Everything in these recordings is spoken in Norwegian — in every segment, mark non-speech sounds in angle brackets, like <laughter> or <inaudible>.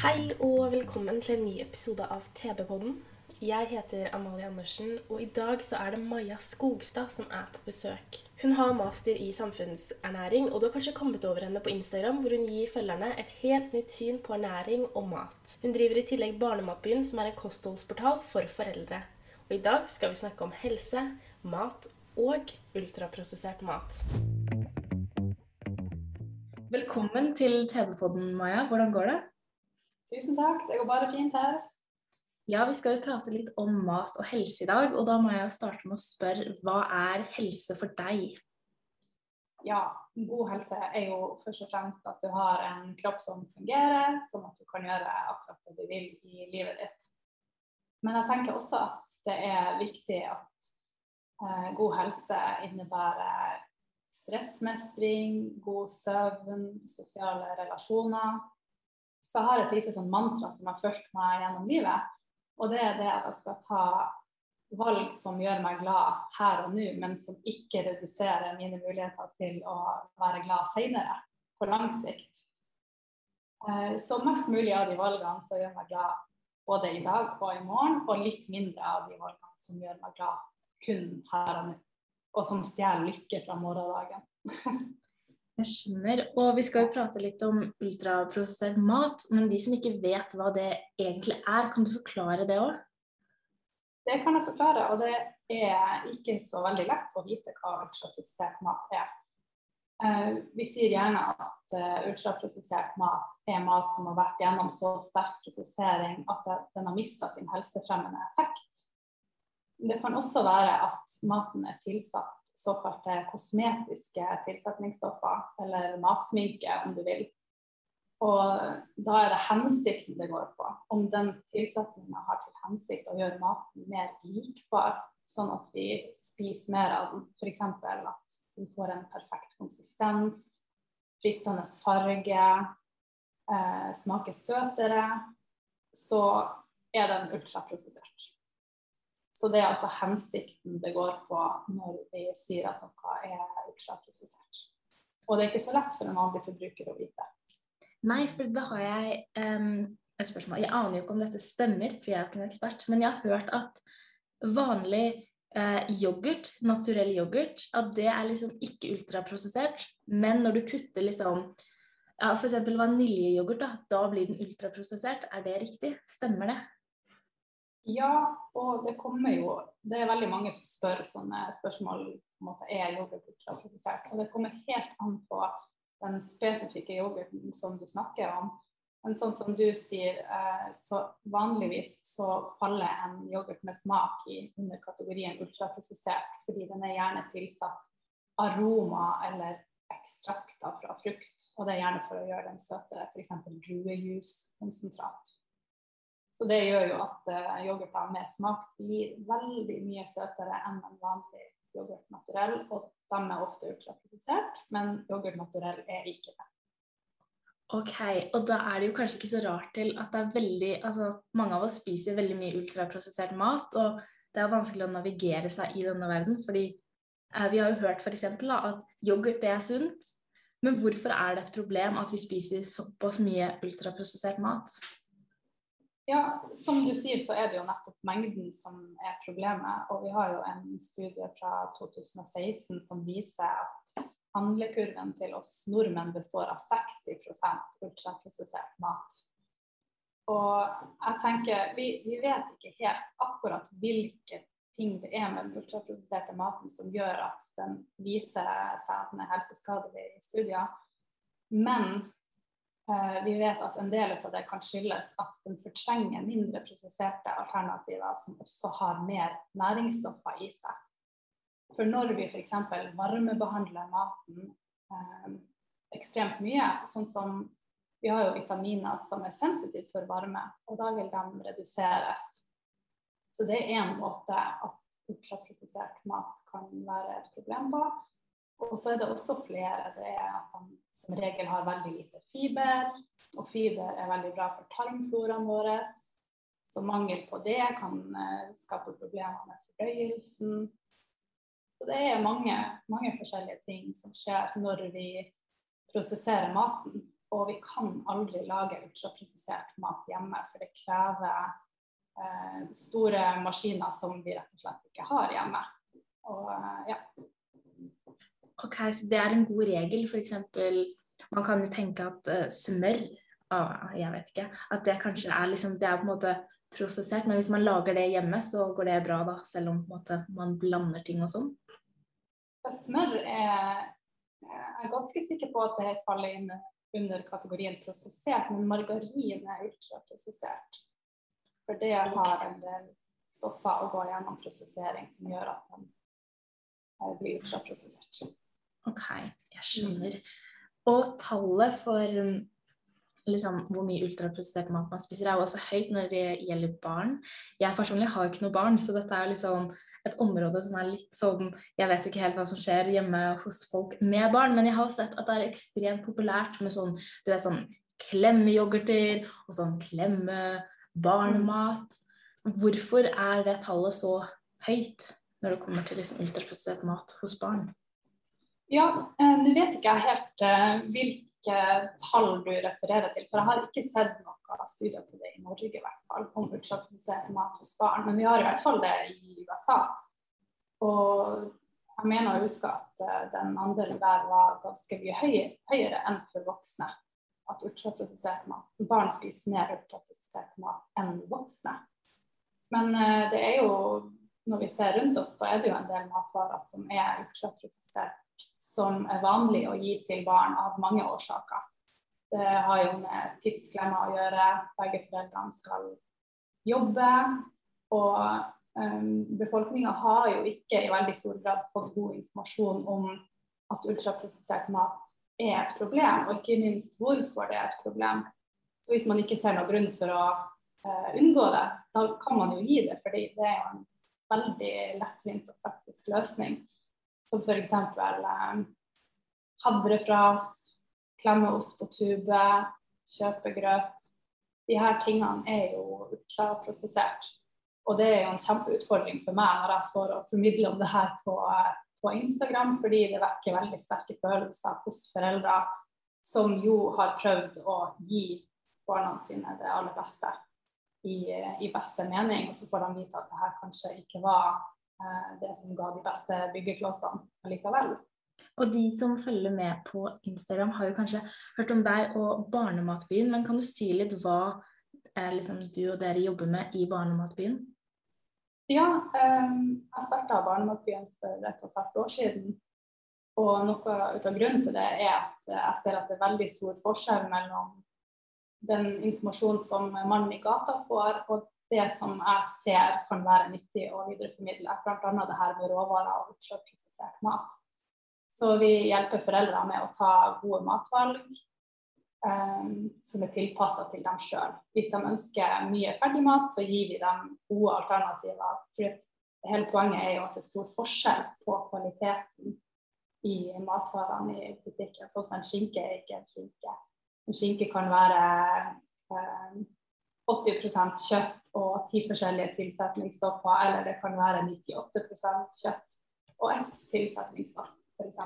Hei og velkommen til en ny episode av TB-podden. Jeg heter Amalie Andersen, og i dag så er det Maja Skogstad som er på besøk. Hun har master i samfunnsernæring, og du har kanskje kommet over henne på Instagram, hvor hun gir følgerne et helt nytt syn på ernæring og mat. Hun driver i tillegg Barnematbyen, som er en kostholdsportal for foreldre. Og i dag skal vi snakke om helse, mat og ultraprosessert mat. Velkommen til TV-podden, Maja. Hvordan går det? Tusen takk, det går bare fint her. Ja, vi skal jo prate litt om mat og helse i dag, og da må jeg starte med å spørre hva er helse for deg? Ja, god helse er jo først og fremst at du har en kropp som fungerer, sånn at du kan gjøre akkurat det du vil i livet ditt. Men jeg tenker også at det er viktig at eh, god helse innebærer stressmestring, god søvn, sosiale relasjoner. Så jeg har et lite sånn mantra som har fulgt meg gjennom livet. Og det er det at jeg skal ta valg som gjør meg glad her og nå, men som ikke reduserer mine muligheter til å være glad senere, på lang sikt. Eh, Så mest mulig av de valgene som gjør meg glad både i dag og i morgen, og litt mindre av de valgene som gjør meg glad kun her og nå, og som stjeler lykke fra morgendagen. <laughs> Jeg skjønner, og vi skal jo prate litt om ultraprosessert mat, men de som ikke vet hva det egentlig er, kan du forklare det òg? Det kan jeg forklare, og det er ikke så veldig lett å vite hva ultraprosessert mat er. Eh, vi sier gjerne at eh, ultraprosessert mat er mat som har vært gjennom så sterk prosessering at den har mista sin helsefremmende effekt. Det kan også være at maten er tilsatt såkalte kosmetiske tilsetningsstoffer, eller matsminke om du vil. Og da er det hensikten det går på. Om den tilsetninga har til hensikt å gjøre maten mer likbar, sånn at vi spiser mer av den. F.eks. at den får en perfekt konsistens, fristende farge, eh, smaker søtere, så er den ultraprosessert. Så det er altså hensikten det går på når vi sier at noe er ultraprosessert. Og det er ikke så lett for en vanlig forbruker å vite. Nei, for da har jeg um, et spørsmål. Jeg aner jo ikke om dette stemmer, for jeg er ikke noen ekspert, men jeg har hørt at vanlig eh, yoghurt, naturell yoghurt, at det er liksom ikke ultraprosessert, men når du putter liksom ja, f.eks. vaniljeyoghurt, da, da blir den ultraprosessert. Er det riktig? Stemmer det? Ja, og det kommer jo Det er veldig mange som spør sånne spørsmål på en måte, er yoghurt ultraprosessert. Og det kommer helt an på den spesifikke yoghurten som du snakker om. Men sånn som du sier, eh, så vanligvis så faller en yoghurt med smak i under kategorien ultraprosessert, fordi den er gjerne tilsatt aroma eller ekstrakter fra frukt. Og det er gjerne for å gjøre den søtere, f.eks. druejuicekonsentrat. Så det gjør jo at uh, yoghurter med smak blir veldig mye søtere enn en vanlig yoghurt naturell. Og de er ofte ultraprosessert, men yoghurt naturell er ikke det. Ok, og da er det jo kanskje ikke så rart til at det er veldig Altså, mange av oss spiser veldig mye ultraprosessert mat, og det er vanskelig å navigere seg i denne verden, fordi eh, vi har jo hørt f.eks. at yoghurt det er sunt, men hvorfor er det et problem at vi spiser såpass mye ultraprosessert mat? Ja, som du sier, så er det jo nettopp mengden som er problemet. Og vi har jo en studie fra 2016 som viser at handlekurven til oss nordmenn består av 60% ultraprosessert mat. Og jeg tenker, vi, vi vet ikke helt akkurat hvilke ting det er med den ultraprosesserte maten som gjør at den viser seg at den er helseskadelig i studier. Men vi vet at en del av det kan skyldes at den fortrenger mindre prosesserte alternativer som også har mer næringsstoffer i seg. For når vi f.eks. varmebehandler maten eh, ekstremt mye, sånn som vi har jo vitaminer som er sensitive for varme, og da vil de reduseres. Så det er én måte at ultraprosessert mat kan være et problem på. Og så er det også flere. Det er at de som regel har veldig lite fiber. Og fiber er veldig bra for tarmfloraen vår. Så mangel på det kan uh, skape problemer med fordøyelsen. Så det er mange, mange forskjellige ting som skjer når vi prosesserer maten. Og vi kan aldri lage ultraprosessert mat hjemme, for det krever eh, store maskiner som vi rett og slett ikke har hjemme. Og uh, ja. Ok, Så det er en god regel. F.eks. man kan jo tenke at uh, smør ah, jeg vet ikke, at det kanskje er liksom, det er på en måte prosessert. Men hvis man lager det hjemme, så går det bra, da, selv om måte, man blander ting og sånn? Smør er Jeg er ganske sikker på at det faller inn under kategorien prosessert, men margarin er ultraprosessert. For det har en del stoffer å gå gjennom prosessering som gjør at den eh, blir ultraprosessert. OK, jeg skjønner. Og tallet for liksom, hvor mye ultraprosessert mat man spiser, er jo også høyt når det gjelder barn. Jeg personlig har ikke noe barn, så dette er liksom et område som er litt sånn Jeg vet ikke helt hva som skjer hjemme hos folk med barn, men jeg har sett at det er ekstremt populært med sånn du vet, sånn klemmeyoghurter og sånn klemmebarnmat. Hvorfor er det tallet så høyt når det kommer til liksom, ultraprosessert mat hos barn? Ja, eh, nå vet ikke helt eh, hvilke tall du refererer til. For jeg har ikke sett noen studier på det i Norge i hvert fall, om ultraprosessert mat hos barn. Men vi har i hvert fall det i USA. Og jeg mener å huske at uh, den andelen der var ganske mye høyere, høyere enn for voksne. At ultraprosessert mat, barn spiser mer ultraprosessert mat enn voksne. Men det er jo, når vi ser rundt oss, så er det jo en del matvarer som er ultraprosessert som er vanlig å gi til barn av mange årsaker. Det har jo med tidsklemma å gjøre. Begge foreldrene skal jobbe. Og um, befolkninga har jo ikke i veldig stor grad fått god informasjon om at ultraprosessert mat er et problem, og ikke minst hvorfor det er et problem. Så hvis man ikke ser noen grunn for å uh, unngå det, da kan man jo gi det, fordi det er jo en veldig lettvint og praktisk løsning. Som f.eks. Eh, hadrefras, klemmeost på tube, kjøpegrøt. De her tingene er jo ultraprosessert. Og det er jo en kjempeutfordring for meg når jeg står og formidler om det her på, på Instagram, fordi det vekker veldig sterke følelser hos foreldre som jo har prøvd å gi barna sine det aller beste i, i beste mening, og så får de vite at det her kanskje ikke var Eh, det som ga de beste byggeklossene likevel. Og de som følger med på Instagram, har jo kanskje hørt om deg og Barnematbyen, men kan du si litt hva eh, liksom, du og dere jobber med i Barnematbyen? Ja, um, jeg starta Barnematbyen for et og et halvt år siden. Og noe ut av grunnen til det er at jeg ser at det er veldig stor forskjell mellom den informasjonen som mannen i gata får, og det som jeg ser kan være nyttig å videreformidle. Bl.a. det her med råvarer og ultraprosessert mat. Så vi hjelper foreldre med å ta gode matvalg um, som er tilpassa til dem sjøl. Hvis de ønsker mye ferdigmat, så gir vi dem gode alternativer. For hele poenget er jo at det er stor forskjell på kvaliteten i matvarene i butikken. Sånn som en skinke er ikke en skinke. En skinke kan være um, 80% kjøtt og ti forskjellige tilsetningsstoffer, eller det kan være 98% kjøtt og ett tilsetningsstoff, f.eks.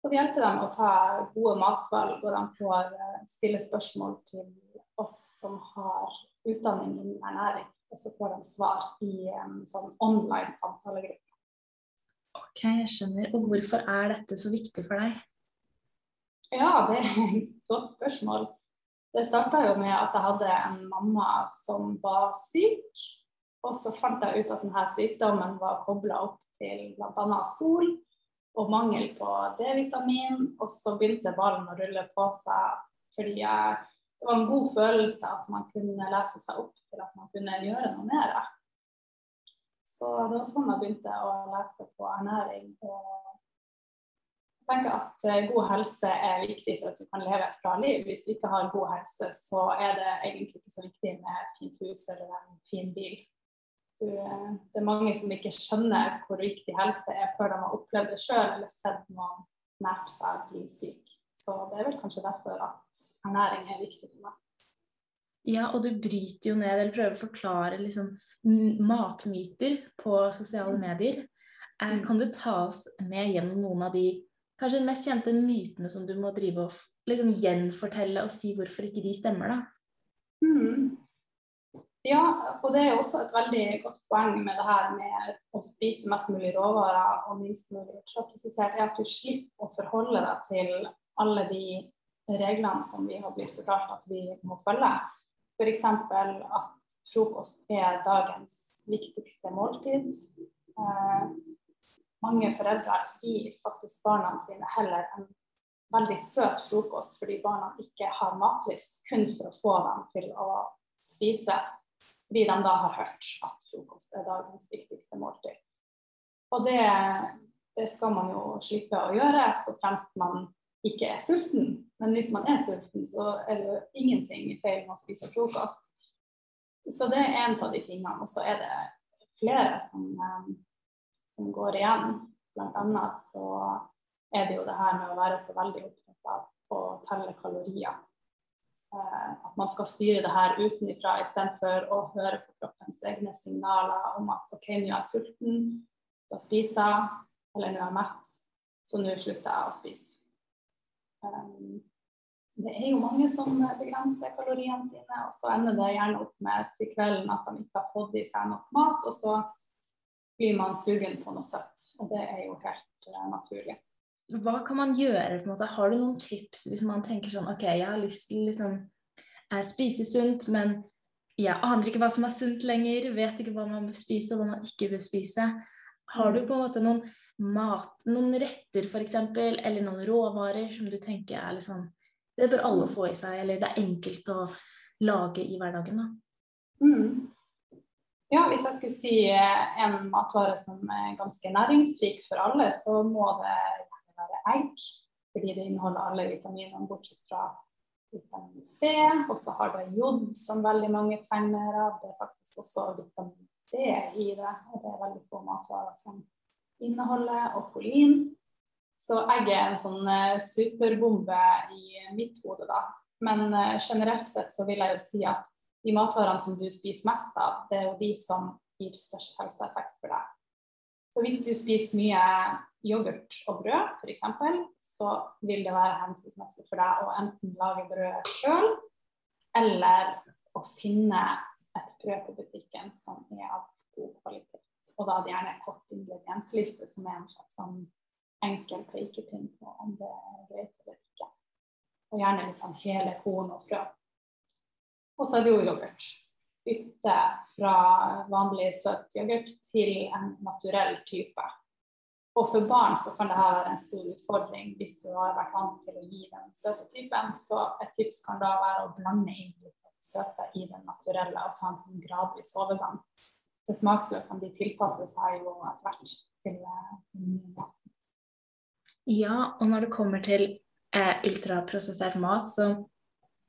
Så vi hjelper dem å ta gode matvalg, og de får eh, stille spørsmål til oss som har utdanning innen ernæring. Og så får de svar i en sånn online samtalegruppe. Ok, jeg skjønner. Og hvorfor er dette så viktig for deg? Ja, det er et godt spørsmål. Det starta jo med at jeg hadde en mamma som var syk. Og så fant jeg ut at denne sykdommen var kobla opp til bl.a. sol og mangel på D-vitamin. Og så begynte ballen å rulle på seg fordi det var en god følelse at man kunne lese seg opp til at man kunne gjøre noe mer. Så det var sånn jeg begynte å lese på ernæring. og tenker at eh, God helse er viktig for at du kan leve et bra liv. Hvis du ikke har god helse, så er det egentlig ikke så viktig med et fint hus eller en fin bil. Du, eh, det er mange som ikke skjønner hvor viktig helse er før de har opplevd det sjøl eller sett noen nært seg bli syk. Så det er vel kanskje derfor at ernæring er viktig for meg. Ja, og du bryter jo ned, eller prøver å forklare liksom, matmyter på sosiale Mm. medier. Eh, kan du ta oss med gjennom noen av de kanskje mest kjente mytene som du må drive og liksom, gjenfortelle og si hvorfor ikke de stemmer, da? Mm. Ja, og det er også et veldig godt poeng med det her med å spise mest mulig råvarer og minst mulig ultraprosessert, er at du slipper å forholde deg til alle de reglene som vi har blitt fortalt at vi må følge. F.eks. at frokost er dagens viktigste måltid. Mange foreldre gir faktisk barna sine heller en veldig søt frokost fordi barna ikke har matlyst, kun for å få dem til å spise. Fordi de da har hørt at frokost er dagens viktigste måltid. Og det, det skal man jo slippe å gjøre, så fremst man ikke er sulten. Men hvis man er sulten, så er det jo ingenting feil med å spise frokost. Så det er en av de tingene. Og så er det flere som, eh, som går igjen. Blant annet så er det jo det her med å være så veldig opptatt av å telle kalorier. Eh, at man skal styre det her utenfra istedenfor å høre på kroppens egne signaler om at OK, nå er jeg sulten, da spiser jeg, eller nå er jeg mett, så nå slutter jeg å spise. Um, det er jo mange som begrenser kaloriene sine, og så ender det gjerne opp med til kvelden at de ikke har fått i seg nok mat, og så blir man sugen på noe søtt. Og det er jo helt uh, naturlig. Hva kan man gjøre? på en måte? Har du noen tips hvis man tenker sånn OK, jeg har lyst til liksom eh, spise sunt, men jeg aner ikke hva som er sunt lenger, vet ikke hva man bør spise og hva man ikke bør spise. Har du på en måte noen mat, noen retter f.eks., eller noen råvarer som du tenker er liksom Det bør alle få i seg, eller det er enkelt å lage i hverdagen, da. Mm. Ja, hvis jeg skulle si eh, en matvare som er ganske næringsrik for alle, så må det være egg. Fordi det inneholder alle vitaminene bortsett fra vitamin C. Og så har det jod, som veldig mange trenger av. Det er faktisk også vitamin D i det. Og det er veldig få matvarer som inneholder, og kolin. Så egg er en sånn uh, superbombe i mitt hode, da. Men uh, generelt sett så vil jeg jo si at de matvarene som du spiser mest av, det er jo de som gir størst helseeffekt for deg. Så hvis du spiser mye yoghurt og brød f.eks., så vil det være hensiktsmessig for deg å enten lage brød sjøl, eller å finne et brød på butikken som er av god kvalitet. Og da er gjerne kort ingrediensliste, som er en slags sånn enkel pekepinn på om det er greit eller ikke. Og gjerne litt sånn hele korn og frø. Og så er det jo yoghurt. Bytte fra vanlig søt yoghurt til en naturell type. Og for barn så kan dette være en stor utfordring hvis du har vært vant til å gi den søte typen. Så et tips kan da være å blande inn litt søte i den naturelle og ta en sånn gradvis overgang. For smaksløkene de tilpasser seg jo etter hvert til mat. Ja, og når det kommer til eh, ultraprosessert mat, så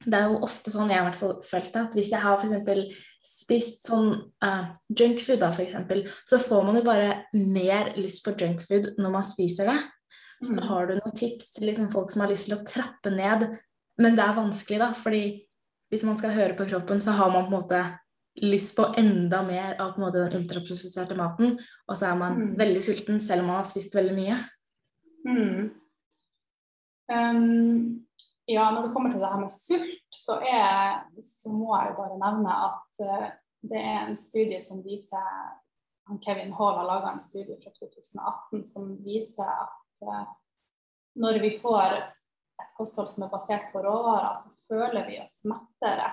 det er jo ofte sånn jeg har følt at hvis jeg har f.eks. spist sånn uh, junkfood, da f.eks., så får man jo bare mer lyst på junkfood når man spiser det. Så Mm. har du noen tips til liksom, folk som har lyst til å trappe ned, men det er vanskelig, da, fordi hvis man skal høre på kroppen, så har man på en måte lyst på enda mer av på en måte, den ultraprosesserte maten, og så er man Mm. veldig sulten selv om man har spist veldig mye. Mm. Um, ja, når det kommer til det her med sult, så, er, så må jeg jo bare nevne at uh, det er en studie som viser han Kevin Hall har laga en studie fra 2018 som viser at uh, når vi får et kosthold som er basert på råvarer, så føler vi oss mettere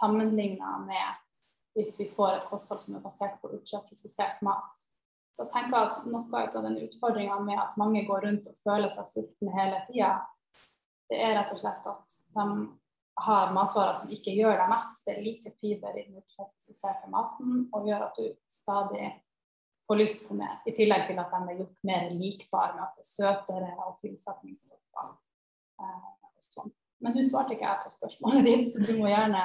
sammenligna med hvis vi får et kosthold som er basert på ultraprosessert mat. Så jeg tenker at Noe av den utfordringa med at mange går rundt og føler seg sultne hele tida, det er rett og slett at de har matvarer som ikke gjør deg mett. Det er lite fiber i den ultraprosesserte maten og gjør at du stadig får lyst på mer. I tillegg til at de er gjort mer likbare med at det er søtere og tilsetningsstoffer. Eh, sånn. Men nå svarte ikke jeg på spørsmålet ditt, så du må gjerne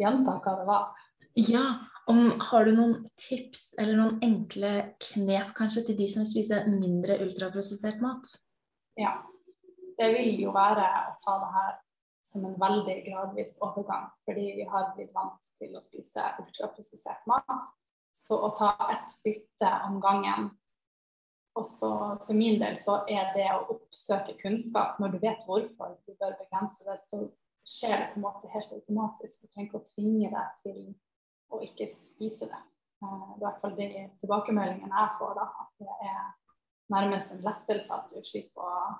gjenta hva det var. Ja, om, Har du noen tips eller noen enkle knep kanskje til de som spiser mindre ultraprosessert mat? Ja. Det vil jo være å ta det her som en veldig gradvis overgang, fordi vi har blitt vant til å spise ultraprosessert mat. Så å ta ett bytte om gangen og så For min del så er det å oppsøke kunnskap når du vet hvorfor du bør begrense det, så skjer det på en måte helt automatisk. Du trenger ikke å tvinge deg til å ikke spise det. Eh, i hvert fall de tilbakemeldingene jeg får, da, at det er nærmest en lettelse at du slipper å,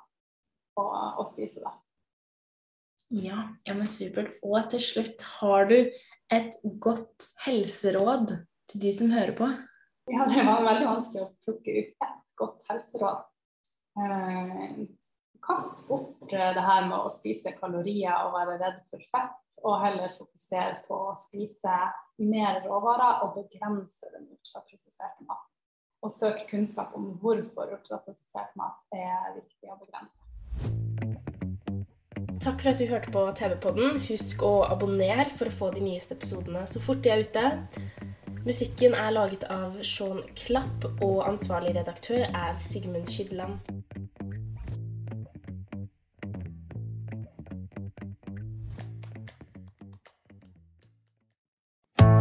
å, å spise det. Ja, ja, men supert. Og til slutt, har du et godt helseråd til de som hører på? Ja, det var veldig vanskelig å plukke ut ett godt helseråd. Eh, kast bort det her med å spise kalorier og være redd for fett, og heller fokusere på å spise mer råvarer og begrense den ultraprosesserte maten. Og søk kunnskap om hvorfor ultraprosessert mat er viktig å begrense. Takk for at du hørte på TV-podden. Husk å abonnere for å få de nyeste episodene så fort de er ute. Musikken er laget av Sean Klapp, og ansvarlig redaktør er Sigmund Skydland.